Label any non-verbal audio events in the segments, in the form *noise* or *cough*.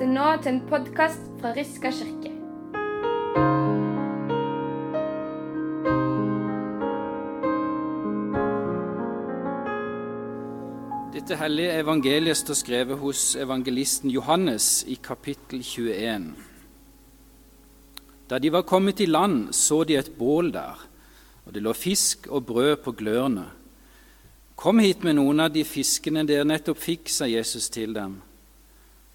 lytter nå til en podkast fra Riska kirke. Dette hellige evangeliet står skrevet hos evangelisten Johannes i kapittel 21. Da de var kommet i land, så de et bål der, og det lå fisk og brød på glørne. Kom hit med noen av de fiskene dere nettopp fikk, sa Jesus til dem.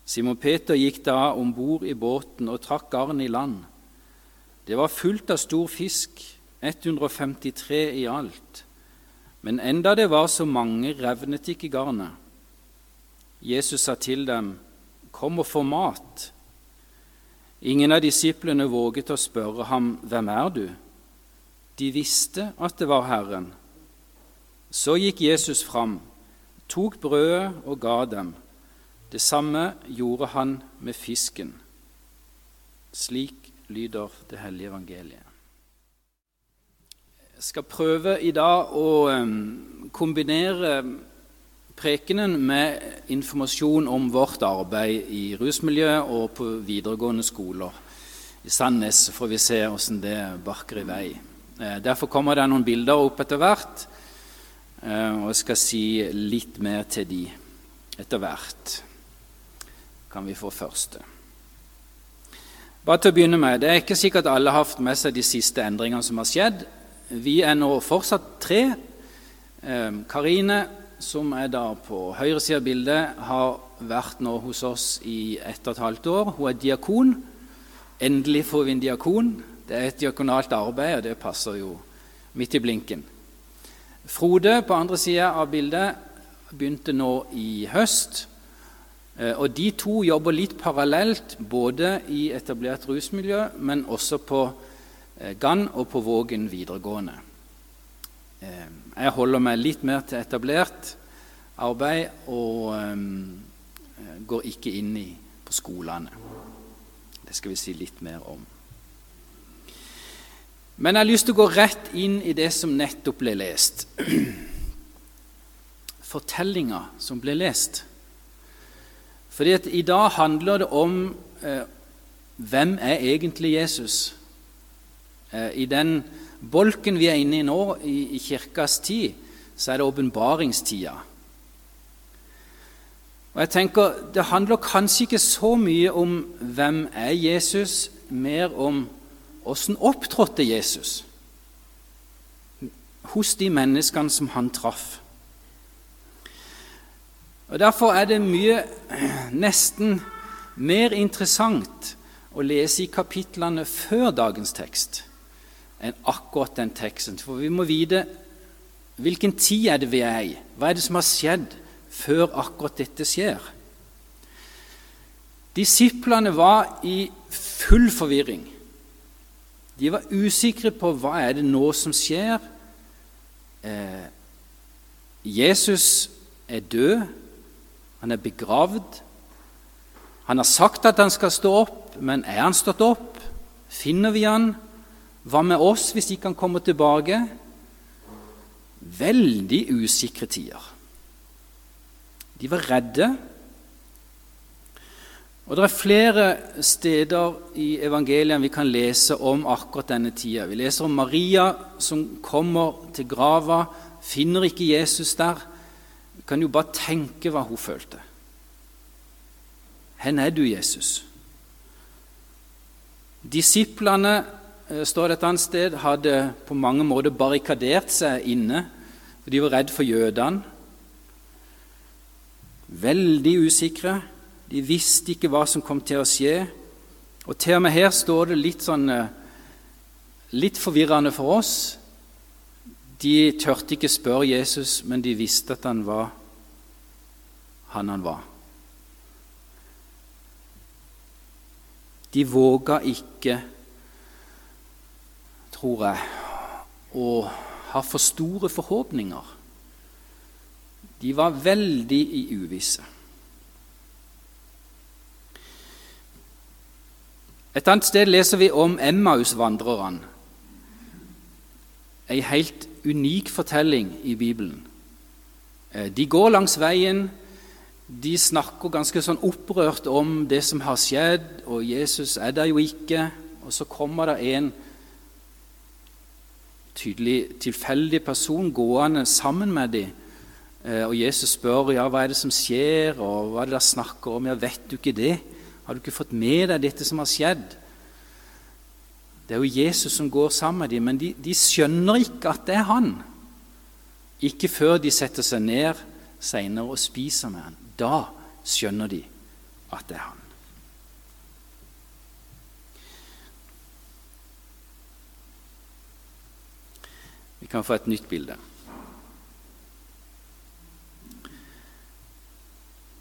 Simon Peter gikk da om bord i båten og trakk garnet i land. Det var fullt av stor fisk, 153 i alt. Men enda det var så mange, revnet ikke garnet. Jesus sa til dem, Kom og få mat. Ingen av disiplene våget å spørre ham, Hvem er du? De visste at det var Herren. Så gikk Jesus fram, tok brødet og ga dem. Det samme gjorde han med fisken. Slik lyder det hellige evangeliet. Jeg skal prøve i dag å kombinere prekenen med informasjon om vårt arbeid i rusmiljøet og på videregående skoler. I Sandnes får vi se hvordan det barker i vei. Derfor kommer det noen bilder opp etter hvert, og jeg skal si litt mer til de etter hvert kan vi få første. Bare til å begynne med, Det er ikke sikkert alle har hatt med seg de siste endringene som har skjedd. Vi er nå fortsatt tre. Karine, som er da på høyre side av bildet, har vært nå hos oss i ett og et halvt år. Hun er diakon. Endelig får vi en diakon. Det er et diakonalt arbeid, og det passer jo midt i blinken. Frode på andre sida av bildet begynte nå i høst. Og De to jobber litt parallelt, både i etablert rusmiljø, men også på Gann og på Vågen videregående. Jeg holder meg litt mer til etablert arbeid og går ikke inn i på skolene. Det skal vi si litt mer om. Men jeg har lyst til å gå rett inn i det som nettopp ble lest. *clears throat* Fortellinga som ble lest. Fordi at I dag handler det om eh, hvem er egentlig Jesus? Eh, I den bolken vi er inne i nå, i, i kirkas tid, så er det åpenbaringstida. Og jeg tenker, Det handler kanskje ikke så mye om hvem er Jesus, mer om Åssen opptrådte Jesus hos de menneskene som han traff? Og Derfor er det mye *clears throat* nesten mer interessant å lese i kapitlene før dagens tekst enn akkurat den teksten. For vi må vite hvilken tid er det vi er i. Hva er det som har skjedd før akkurat dette skjer? Disiplene var i full forvirring. De var usikre på hva er det nå som skjer. Eh, Jesus er død, han er begravd. Han har sagt at han skal stå opp, men er han stått opp? Finner vi han? Hva med oss hvis ikke han kommer tilbake? Veldig usikre tider. De var redde. Og Det er flere steder i evangeliet vi kan lese om akkurat denne tida. Vi leser om Maria som kommer til grava, finner ikke Jesus der. Kan jo bare tenke hva hun følte. Hvor er du, Jesus? Disiplene står det et annet sted, hadde på mange måter barrikadert seg inne. for De var redd for jødene. Veldig usikre. De visste ikke hva som kom til å skje. Og til og med her står det litt sånn litt forvirrende for oss. De tørte ikke spørre Jesus, men de visste at han var han han var. De våga ikke, tror jeg, å ha for store forhåpninger. De var veldig i uvisse. Et annet sted leser vi om Emmaus-vandrerne. Ei helt unik fortelling i Bibelen. De går langs veien de snakker ganske sånn opprørt om det som har skjedd, og Jesus er der jo ikke. Og så kommer det en tydelig tilfeldig person gående sammen med dem. Eh, og Jesus spør ja, hva er det som skjer, og hva er det dere snakker om. Ja, vet du ikke det? Har du ikke fått med deg dette som har skjedd? Det er jo Jesus som går sammen med dem, men de, de skjønner ikke at det er han. Ikke før de setter seg ned seinere og spiser med han. Da skjønner de at det er han. Vi kan få et nytt bilde.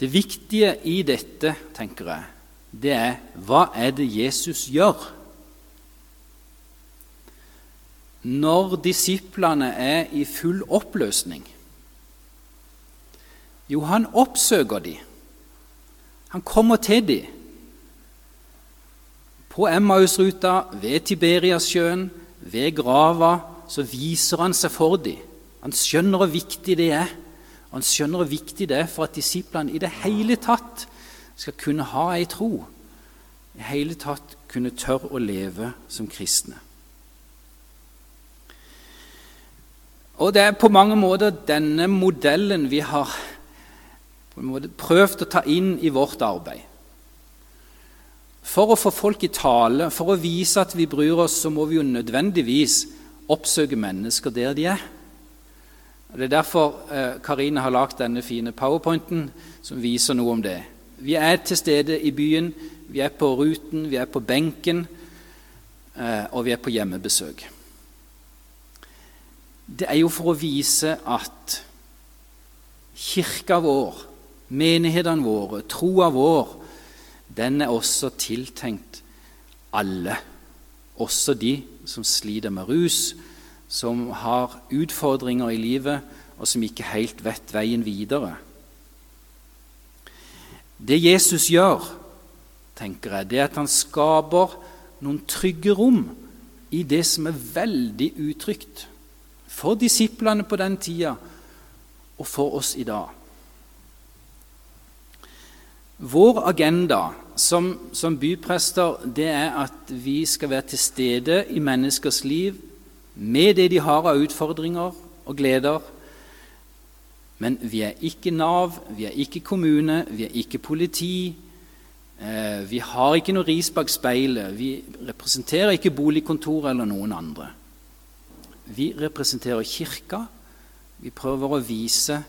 Det viktige i dette, tenker jeg, det er hva er det Jesus gjør? Når disiplene er i full oppløsning Jo, han oppsøker de. Han kommer til de. På Emmausruta, ved Tiberiasjøen, ved grava, så viser han seg for de. Han skjønner hvor viktig det er. Han skjønner hvor viktig det er for at disiplene i det hele tatt skal kunne ha ei tro. I det hele tatt kunne tørre å leve som kristne. Og det er på mange måter denne modellen vi har prøvd å ta inn i vårt arbeid. For å få folk i tale, for å vise at vi bryr oss, så må vi jo nødvendigvis oppsøke mennesker der de er. Og Det er derfor eh, Karine har lagd denne fine powerpointen som viser noe om det. Vi er til stede i byen, vi er på ruten, vi er på benken, eh, og vi er på hjemmebesøk. Det er jo for å vise at kirka vår, menighetene våre, troa vår, den er også tiltenkt alle. Også de som sliter med rus, som har utfordringer i livet, og som ikke helt vet veien videre. Det Jesus gjør, tenker jeg, det er at han skaper noen trygge rom i det som er veldig utrygt for disiplene på den tida og for oss i dag. Vår agenda som, som byprester det er at vi skal være til stede i menneskers liv med det de har av utfordringer og gleder. Men vi er ikke Nav, vi er ikke kommune, vi er ikke politi. Eh, vi har ikke noe ris bak speilet. Vi representerer ikke boligkontoret eller noen andre. Vi representerer Kirka. Vi prøver å vise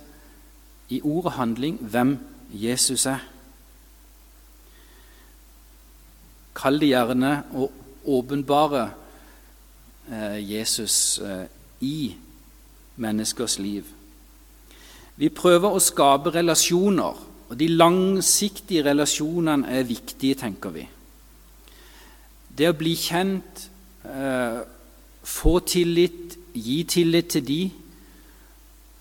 i ord og handling hvem Jesus er. Kall det gjerne å åpenbare Eh, Jesus eh, i menneskers liv. Vi prøver å skape relasjoner, og de langsiktige relasjonene er viktige, tenker vi. Det å bli kjent, eh, få tillit, gi tillit til de,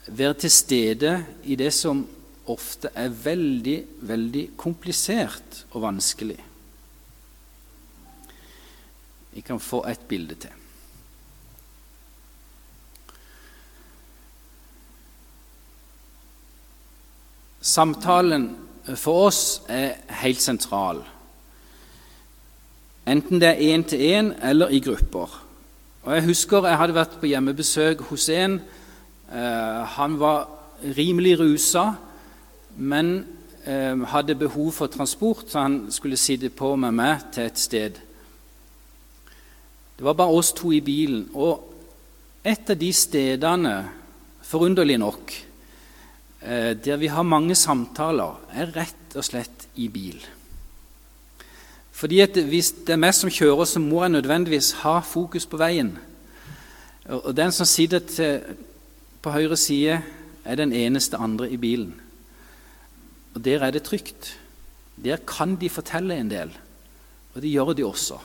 være til stede i det som ofte er veldig, veldig komplisert og vanskelig. Vi kan få et bilde til. Samtalen for oss er helt sentral. Enten det er én til én eller i grupper. Og Jeg husker jeg hadde vært på hjemmebesøk hos en. Eh, han var rimelig rusa, men eh, hadde behov for transport, så han skulle sitte på med meg til et sted. Det var bare oss to i bilen. Og et av de stedene, forunderlig nok, Eh, der vi har mange samtaler, er rett og slett i bil. Fordi at Hvis det er meg som kjører, så må jeg nødvendigvis ha fokus på veien. Og Den som sitter til, på høyre side, er den eneste andre i bilen. Og Der er det trygt. Der kan de fortelle en del, og det gjør de også.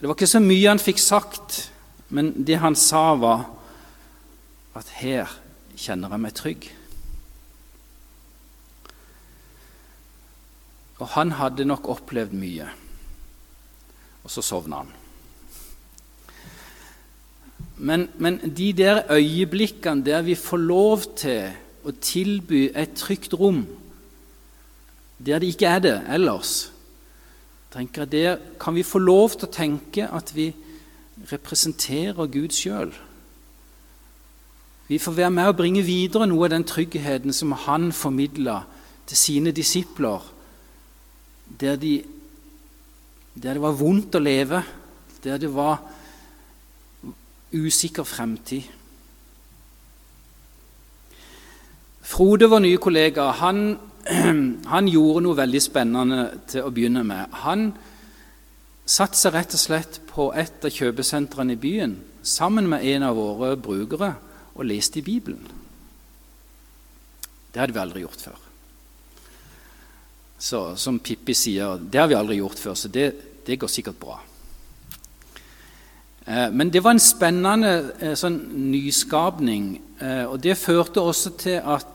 Det var ikke så mye han fikk sagt, men det han sa, var at her kjenner jeg meg trygg. Og han hadde nok opplevd mye. Og så sovna han. Men, men, de der øyeblikkene der vi får lov til å tilby et trygt rom der det ikke er det ellers. tenker jeg Der kan vi få lov til å tenke at vi representerer Gud sjøl. Vi får være med og bringe videre noe av den tryggheten som han formidla til sine disipler, der, de, der det var vondt å leve, der det var usikker fremtid. Frode, vår nye kollega, han, *clears throat* han, gjorde noe veldig spennende til å begynne med. Han satte seg rett og slett på et av kjøpesentrene i byen sammen med en av våre brukere og leste i Bibelen. Det hadde vi aldri gjort før. Så som Pippi sier, det har vi aldri gjort før, så det, det går sikkert bra. Eh, men det var en spennende eh, sånn nyskapning. Eh, og det førte også til at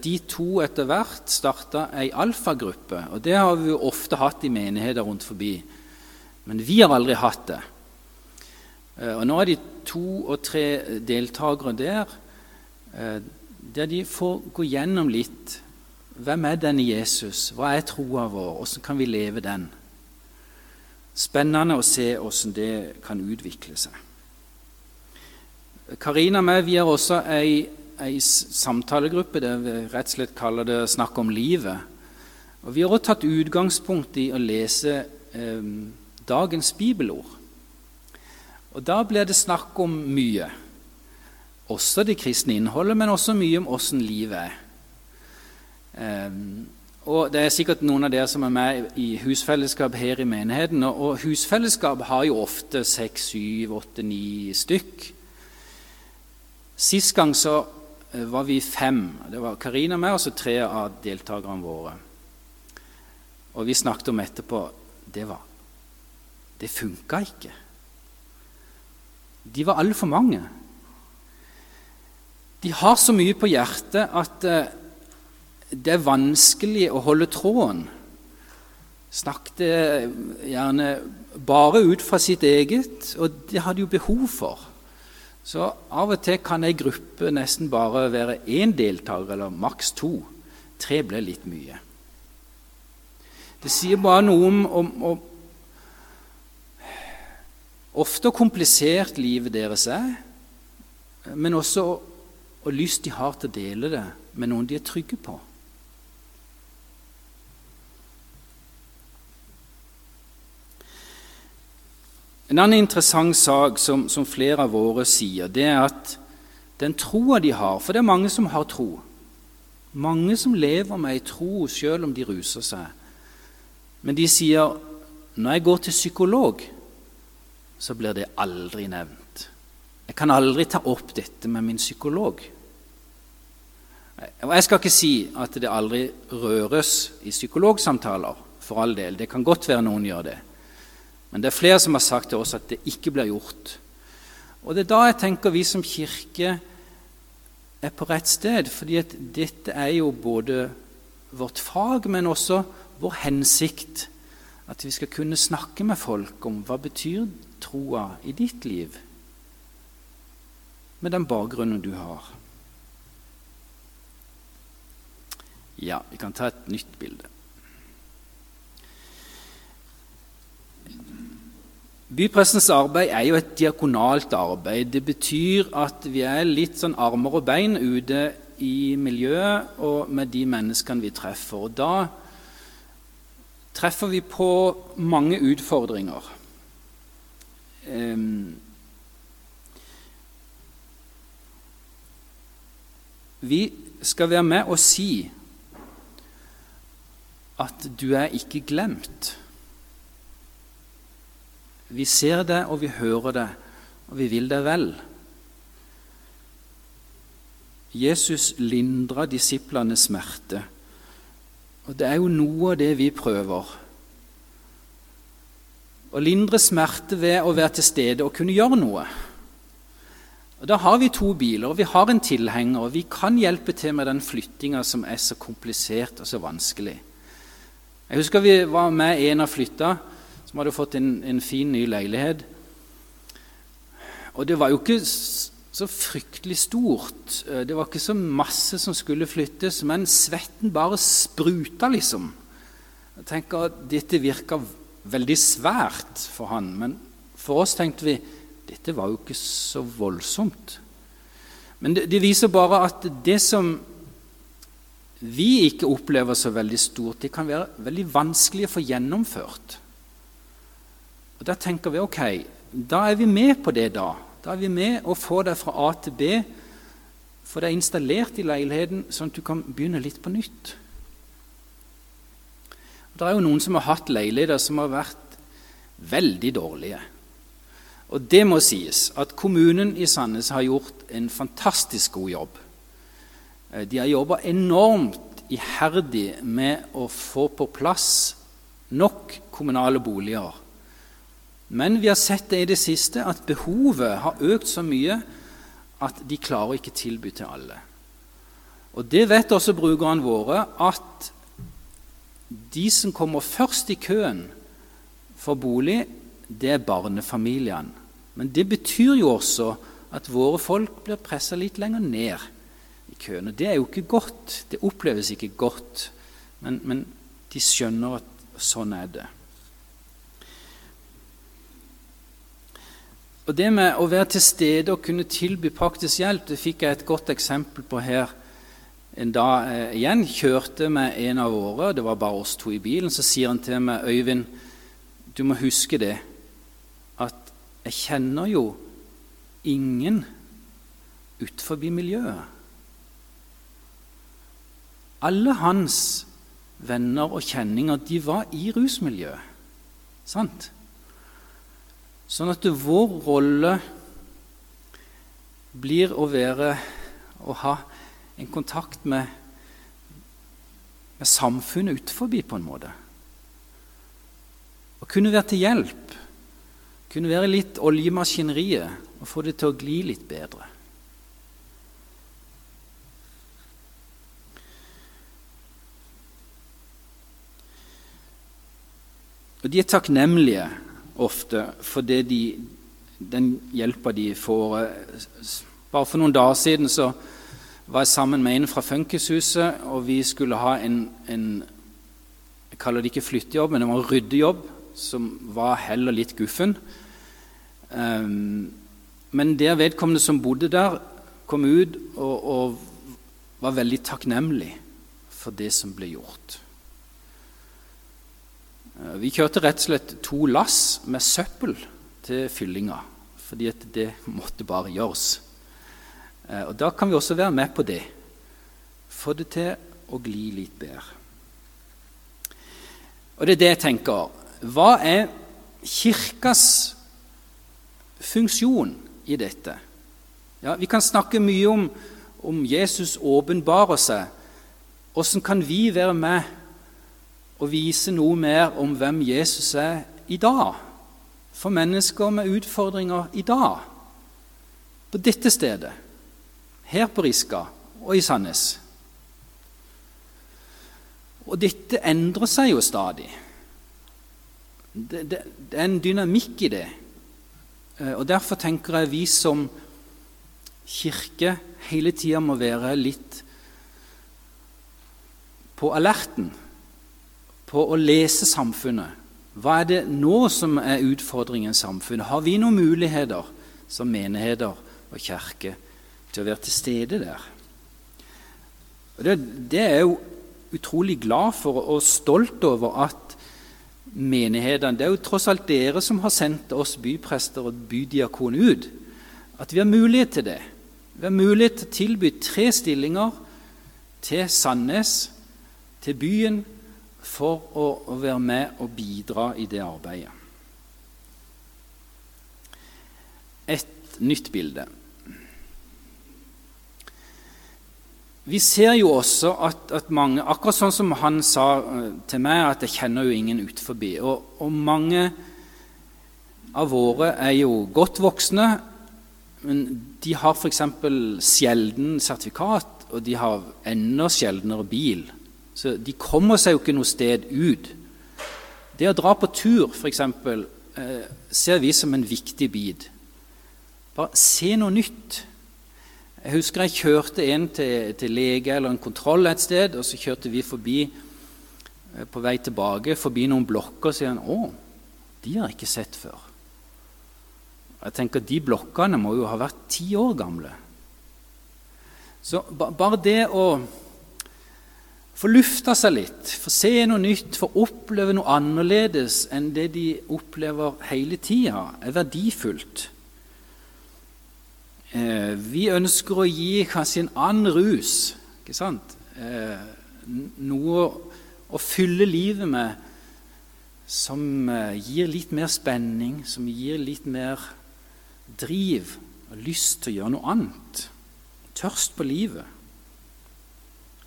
de to etter hvert starta ei alfagruppe. Og det har vi jo ofte hatt i menigheter rundt forbi. Men vi har aldri hatt det. Og nå er de to og tre deltakere der, der de får gå gjennom litt hvem er denne Jesus, hva er troa vår, hvordan kan vi leve den? Spennende å se hvordan det kan utvikle seg. Karina og meg vi har også ei, ei, samtalegruppe der vi rett og slett kaller det 'Snakk om livet'. Og Vi har også tatt utgangspunkt i å lese eh, dagens bibelord. Og Da blir det snakk om mye. Også det kristne innholdet, men også mye om åssen livet er. Eh, og Det er sikkert noen av dere som er med i husfellesskap her i menigheten. Og husfellesskap har jo ofte seks, syv, åtte, ni stykk. Sist gang så eh, var vi fem. Det var Karina med og så tre av deltakerne våre. Og vi snakket om etterpå Det var Det funka ikke. De var altfor mange. De har så mye på hjertet at eh, det er vanskelig å holde tråden. Snakket gjerne bare ut fra sitt eget, og det hadde jo behov for. Så av og til kan ei gruppe nesten bare være én deltaker, eller maks to. Tre ble litt mye. Det sier bare noe om, om, om ofte komplisert livet deres er, men også hvor lyst de har til å dele det med noen de er trygge på. En annen interessant sak som, som, flere av våre sier, det er at den troa de har For det er mange som har tro. Mange som lever med ei tro selv om de ruser seg. Men de sier når jeg går til psykolog, så blir det aldri nevnt. Jeg kan aldri ta opp dette med min psykolog. Og Jeg skal ikke si at det aldri røres i psykologsamtaler, for all del. Det kan godt være noen gjør det. Men det er flere som har sagt til oss at det ikke blir gjort. Og Det er da jeg tenker vi som kirke er på rett sted, fordi at dette er jo både vårt fag, men også vår hensikt. At vi skal kunne snakke med folk om hva betyr troa i ditt liv, med den bakgrunnen du har. Ja, vi kan ta et nytt bilde. Byprestens arbeid er jo et diakonalt arbeid. Det betyr at vi er litt sånn armer og bein ute i miljøet og med de menneskene vi treffer. Og da treffer vi på mange utfordringer. Vi skal være med og si at du er ikke glemt. Vi ser det, og vi hører det, og vi vil det vel. Jesus lindra disiplenes smerte. Og det er jo noe av det vi prøver. Å lindre smerte ved å være til stede og kunne gjøre noe. Og Da har vi to biler, og vi har en tilhenger, og vi kan hjelpe til med den flyttinga som er så komplisert og så vanskelig. Jeg husker vi var med en av flytta som hadde fått en, en fin, ny leilighet. Og det var jo ikke så fryktelig stort. Eh, det var ikke så masse som skulle flyttes, men svetten bare spruta, liksom. Jeg tenker at Dette virka veldig svært for han, men for oss tenkte vi dette var jo ikke så voldsomt. Men det, det viser bare at det som vi ikke opplever så veldig stort, det kan være veldig vanskelig å få gjennomført. Og Da tenker vi ok, da er vi med på det, da. Da er vi med å få det fra A til B, få er installert i leiligheten, sånn at du kan begynne litt på nytt. Det er jo noen som har hatt leiligheter som har vært veldig dårlige. Og det må sies at kommunen i Sandnes har gjort en fantastisk god jobb. Eh, de har jobba enormt iherdig med å få på plass nok kommunale boliger men vi har sett det i det siste at behovet har økt så mye at de klarer ikke tilby til alle. Og Det vet også brukerne våre, at de som kommer først i køen for bolig, det er barnefamiliene. Men det betyr jo også at våre folk blir pressa litt lenger ned i køen. Og det er jo ikke godt. Det oppleves ikke godt. Men, men de skjønner at sånn er det. Og Det med å være til stede og kunne tilby praktisk hjelp det fikk jeg et godt eksempel på her. En dag eh, igjen kjørte med en av våre, det var bare oss to i bilen. Så sier han til meg, 'Øyvind, du må huske det, at jeg kjenner jo ingen utenfor miljøet.' Alle hans venner og kjenninger de var i rusmiljøet. Sant? Sånn at vår rolle blir å være å ha en kontakt med, med samfunnet utenfor på en måte. Å kunne være til hjelp, kunne være litt oljemaskineriet og få det til å gli litt bedre. Og de er takknemlige ofte fordi de, den hjelpa de får Bare for noen dager siden så var jeg sammen med en fra Funkishuset, og vi skulle ha en, en Jeg kaller det ikke flyttejobb, men det var ryddejobb som var heller litt guffen. Um, men der vedkommende som bodde der, kom ut og, og var veldig takknemlig for det som ble gjort. Eh, vi kjørte rett og slett to lass med søppel til fyllinga, fordi det måtte bare gjøres. Eh, og Da kan vi også være med på det. Få det til å gli litt bedre. Og det er det jeg tenker. Hva er Kirkas funksjon i dette? Ja, Vi kan snakke mye om, om Jesus åpenbarer seg. Hvordan kan vi være med å vise noe mer om hvem Jesus er i dag, for mennesker med utfordringer i dag, på dette stedet, her på Riska og i Sandnes. Og dette endrer seg jo stadig. Det, det, det er en dynamikk i det. Eh, og Derfor tenker jeg vi som kirke hele tida må være litt på alerten på å lese samfunnet. Hva er det nå som er utfordringen i samfunnet? Har vi noen muligheter som menigheter og kirke til å være til stede der? Det, det er jeg jo utrolig glad for og stolt over at menighetene Det er jo tross alt dere som har sendt oss byprester og bydiakon ut. At vi har mulighet til det. Vi har mulighet til å tilby tre stillinger til Sandnes, til byen, for å, være med og bidra i det arbeidet. Et nytt bilde. Vi ser jo også at, at, mange Akkurat sånn som han sa eh, til meg, at jeg kjenner jo ingen utenfor. Og, og mange av våre er jo godt voksne, men de har f.eks. sjelden sertifikat, og de har enda sjeldnere bil. Så de kommer seg jo ikke noe sted ut. Det å dra på tur, f.eks., eh, ser vi som en viktig bit. Bare se noe nytt. Jeg husker jeg kjørte en til, til lege eller en kontroll et sted, og så kjørte vi forbi eh, på vei tilbake forbi noen blokker, og sier han å, de har jeg ikke sett før. Jeg tenker De blokkene må jo ha vært ti år gamle. Så bare det å få lufta seg litt, få se noe nytt, få oppleve noe annerledes enn det de opplever hele tida, er verdifullt. Eh, vi ønsker å gi kanskje en annen rus, ikke sant? Eh, noe å fylle livet med som eh, gir litt mer spenning, som gir litt mer driv og lyst til å gjøre noe annet. Tørst på livet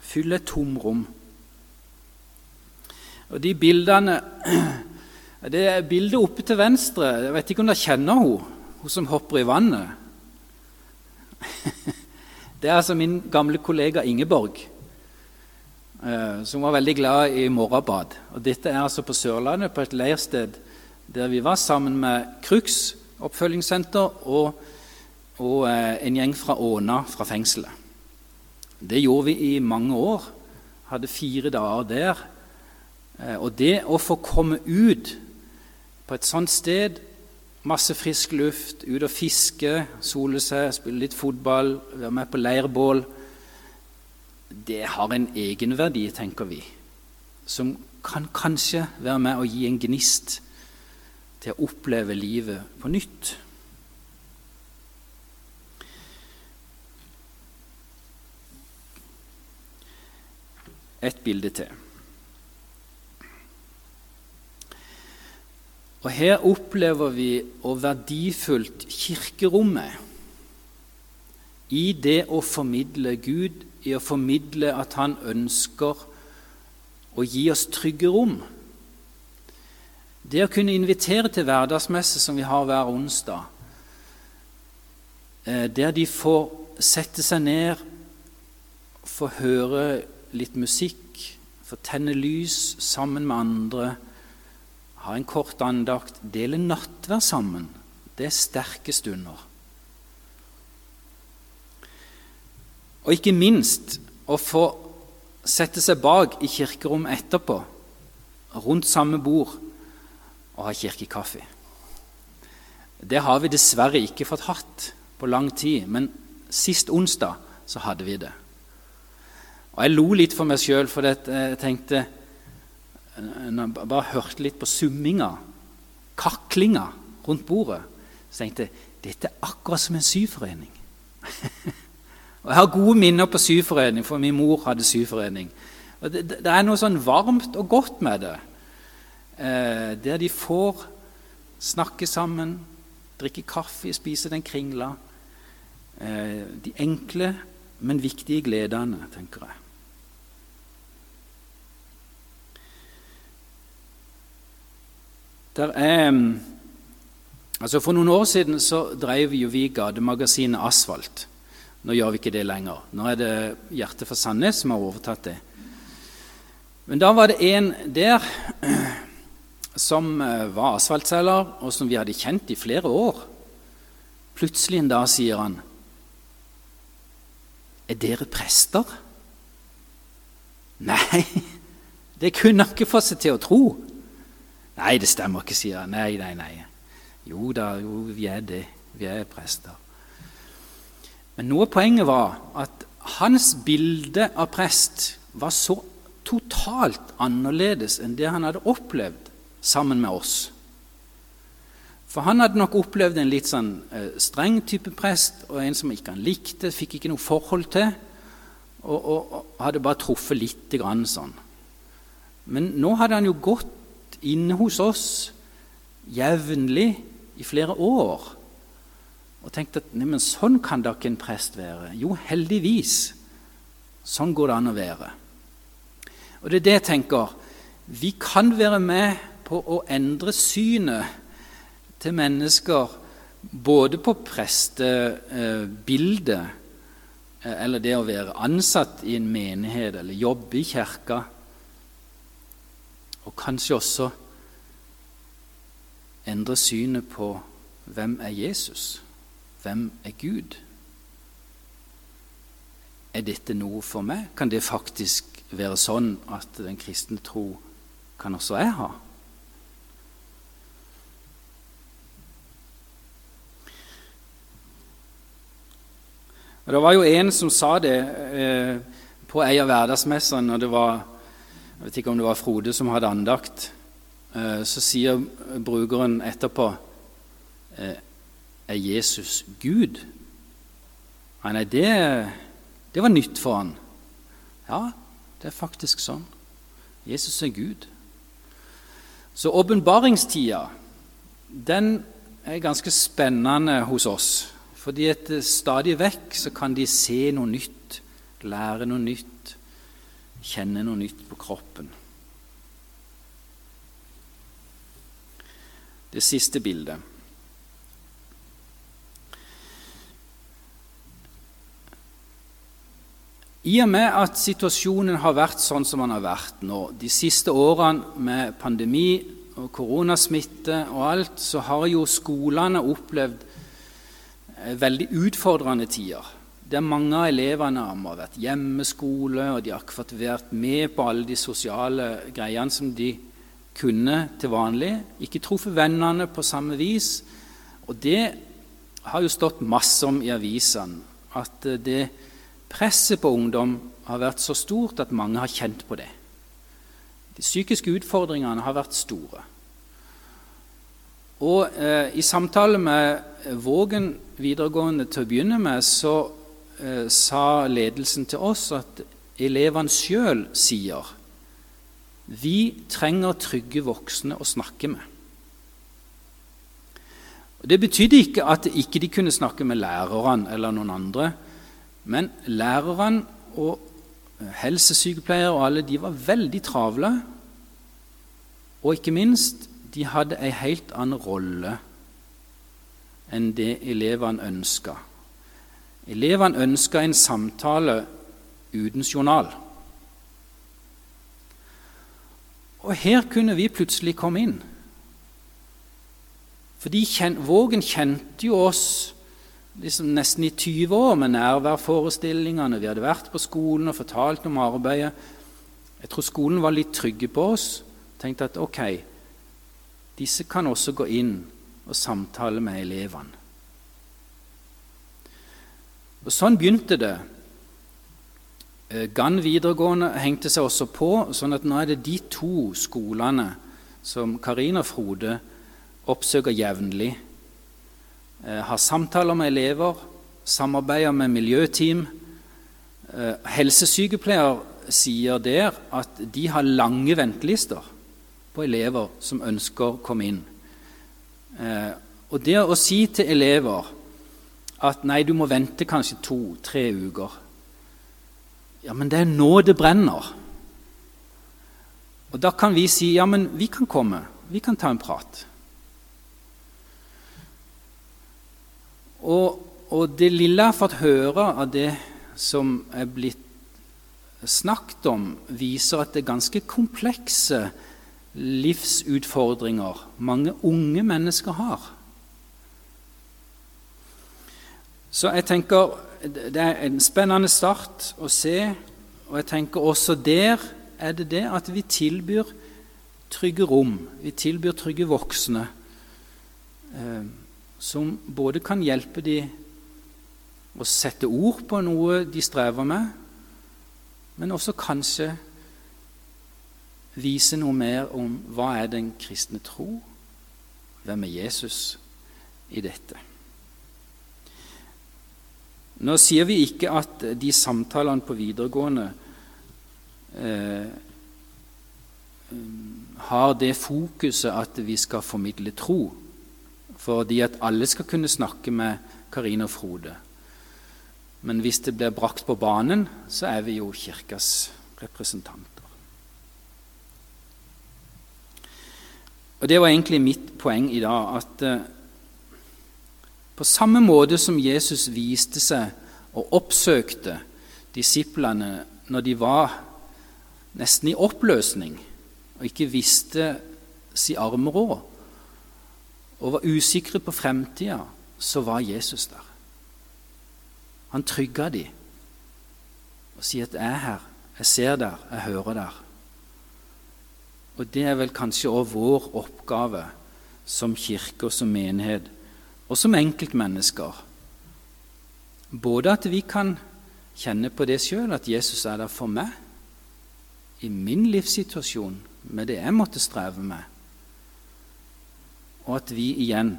fylle tomrom. Og de bildene *clears throat* Det er bildet oppe til venstre Jeg vet ikke om dere kjenner henne, hun som hopper i vannet. *laughs* Det er altså min gamle kollega Ingeborg, eh, som var veldig glad i morgenbad. Og dette er altså på Sørlandet, på et leirsted der vi var sammen med Crux oppfølgingssenter og, og eh, en gjeng fra Åna fra fengselet. Det gjorde vi i mange år. Hadde fire dager der. Eh, og det å få komme ut på et sånt sted, masse frisk luft, ut og fiske, sole seg, spille litt fotball, være med på leirbål Det har en egenverdi, tenker vi, som kan kanskje være med å gi en gnist til å oppleve livet på nytt. Et bilde til. Og Her opplever vi hvor verdifullt kirkerommet i det å formidle Gud, i å formidle at Han ønsker å gi oss trygge rom. Det å kunne invitere til hverdagsmesse, som vi har hver onsdag, eh, der de får sette seg ned, få høre litt musikk, få tenne lys sammen med andre, ha en kort andakt, dele nattverd sammen. Det er sterke stunder. Og ikke minst å få sette seg bak i kirkerommet etterpå, rundt samme bord, og ha kirkekaffe. Det har vi dessverre ikke fått hatt på lang tid, men sist onsdag så hadde vi det. Og Jeg lo litt for meg sjøl, for jeg tenkte Når jeg bare hørte litt på summinga, kaklinga rundt bordet, så tenkte jeg dette er akkurat som en syforening. *laughs* og Jeg har gode minner på syforening, for min mor hadde syforening. Og det, det, er noe sånn varmt og godt med det, eh, der de får snakke sammen, drikke kaffe, spise den kringla. Eh, de enkle, men viktige gledene, tenker jeg. Der er, mm, altså For noen år siden så drev jo vi gatemagasinet Asfalt. Nå gjør vi ikke det lenger. Nå er det Hjertet for Sandnes som har overtatt det. Men da var det en der *clears throat* som eh, var asfaltselger, og som vi hadde kjent i flere år. Plutselig en dag sier han Er dere prester? Nei, *laughs* det kunne han ikke få seg til å tro. Nei, det stemmer ikke, sier han. Nei, nei, nei. Jo da, jo, vi er det. Vi er prester. Men noe av poenget var at hans bilde av prest var så totalt annerledes enn det han hadde opplevd sammen med oss. For han hadde nok opplevd en litt sånn eh, streng type prest, og en som ikke han likte, fikk ikke noe forhold til, og, og, og hadde bare truffet lite grann sånn. Men nå hadde han jo gått inne hos oss jevnlig i flere år og tenkte at neimen, sånn kan da ikke en prest være. Jo, heldigvis. Sånn går det an å være. Og det er det jeg tenker. Vi kan være med på å endre synet til mennesker både på prestebildet, eh, eller det å være ansatt i en menighet eller jobbe i kirka, og kanskje også endre synet på hvem er Jesus, hvem er Gud. Er dette noe for meg? Kan det faktisk være sånn at den kristne tro kan også jeg ha? Og Det var jo en som sa det eh, på ei av hverdagsmessene, og det var jeg vet ikke om det var Frode som hadde andakt. Eh, så sier brukeren etterpå eh, Er Jesus Gud? Nei, det, det var nytt for han. Ja, det er faktisk sånn. Jesus er Gud. Så åpenbaringstida, den er ganske spennende hos oss. Fordi at stadig vekk så kan de se noe nytt, lære noe nytt, kjenne noe nytt på kroppen. Det siste bildet. I og med at situasjonen har vært sånn som den har vært nå, de siste årene med pandemi og koronasmitte og alt, så har jo skolene opplevd Eh, veldig utfordrende tider. Der mange av elevene har vært hjemmeskole, og de har ikke vært med på alle de sosiale greiene som de kunne til vanlig. Ikke truffet vennene på samme vis. Og det har jo stått masse om i avisene, at eh, det presset på ungdom har vært så stort at mange har kjent på det. De psykiske utfordringene har vært store. Og eh, I samtale med Vågen videregående til å begynne med, så eh, sa ledelsen til oss at elevene sjøl sier vi trenger trygge voksne å snakke med. Det betydde ikke at ikke de kunne snakke med lærerne eller noen andre. Men lærerne og helsesykepleiere og alle de var veldig travle. Og ikke minst, de hadde ei helt annen rolle enn det elevene ønska. Elevene ønska en samtale uten journal. Og her kunne vi plutselig komme inn. Fordi Vågen kjente jo oss liksom nesten i 20 år med nærværforestillingene. Vi hadde vært på skolen og fortalt om arbeidet. Jeg tror skolen var litt trygge på oss. Tenkte at ok, disse kan også gå inn og samtale med elevene. Og Sånn begynte det. Eh, Gann videregående hengte seg også på, sånn at nå er det de to skolene som Karin og Frode oppsøker jevnlig. Eh, har samtaler med elever, samarbeider med miljøteam. Eh, helsesykepleier sier der at de har lange ventelister på elever som ønsker å komme inn. Og det å si til elever at nei, du må vente kanskje to-tre uker Ja, men det er nå det brenner. Og da kan vi si ja, men vi kan komme. Vi kan ta en prat. Og, og det lille jeg har fått høre av det som er blitt snakket om, viser at det er ganske komplekse livsutfordringer mange unge mennesker har. Så jeg tenker det er en spennende start å se, og jeg tenker også der er det det at vi tilbyr trygge rom. Vi tilbyr trygge voksne eh, som både kan hjelpe dem å sette ord på noe de strever med, men også kanskje vise noe mer om hva er den kristne tro, hvem er Jesus i dette. Nå sier vi ikke at de samtalene på videregående eh, har det fokuset at vi skal formidle tro, fordi at alle skal kunne snakke med Karine og Frode. Men hvis det blir brakt på banen, så er vi jo Kirkas representanter. Og Det var egentlig mitt poeng i dag. At uh, på samme måte som Jesus viste seg og oppsøkte disiplene når de var nesten i oppløsning og ikke visste si armråd og var usikre på fremtida, så var Jesus der. Han trygga de og sier at 'jeg er her', 'jeg ser der', 'jeg hører der'. Og det er vel kanskje òg vår oppgave som kirke og som menighet, og som enkeltmennesker. Både at vi kan kjenne på det sjøl, at Jesus er der for meg i min livssituasjon, med det jeg måtte streve med, og at vi igjen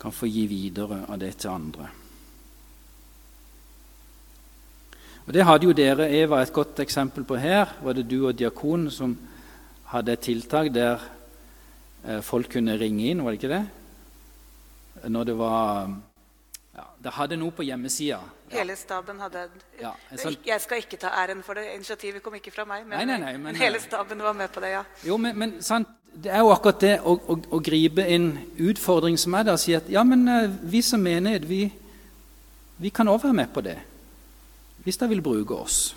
kan få gi videre av det til andre. Og Det hadde jo dere, Eva, et godt eksempel på her. Var det du og diakonen som hadde et tiltak der eh, folk kunne ringe inn, var det ikke det? Når det var ja, Det hadde noe på hjemmesida. Hele staben hadde Ja, jeg, sånn- Jeg skal ikke ta æren for det. Initiativet kom ikke fra meg. Men, Nei, nei, nei, men- men hele staben var med på det, ja. Jo, men, men sant, det er jo akkurat det å, å, å gripe en utfordring som er der, og si at ja, men eh, vi som menighet, vi, vi kan òg være med på det. Hvis de vil bruke oss.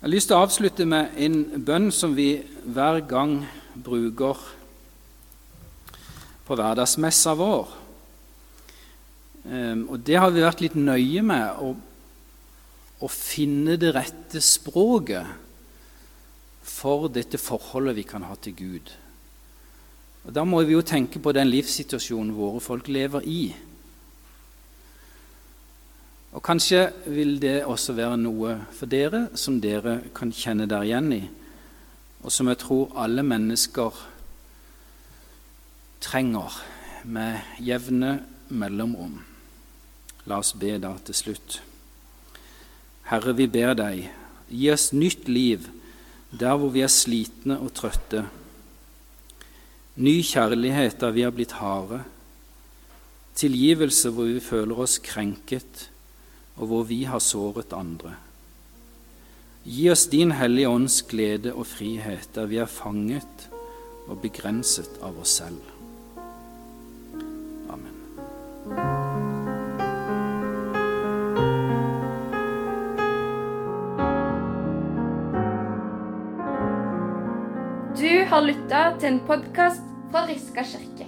Jeg har lyst til å avslutte med en bønn som vi hver gang bruker på hverdagsmessa vår. Ehm, og det har vi vært litt nøye med å, å finne det rette språket for dette forholdet vi kan ha til Gud. Og Da må vi jo tenke på den livssituasjonen våre folk lever i. Og Kanskje vil det også være noe for dere som dere kan kjenne dere igjen i, og som jeg tror alle mennesker trenger med jevne mellomrom. La oss be da til slutt. Herre, vi ber deg, gi oss nytt liv der hvor vi er slitne og trøtte. Ny kjærlighet der vi har blitt harde. Tilgivelse hvor vi føler oss krenket, og hvor vi har såret andre. Gi oss din Hellige Ånds glede og frihet der vi er fanget og begrenset av oss selv. Har lytta til en podkast fra Riska kirke.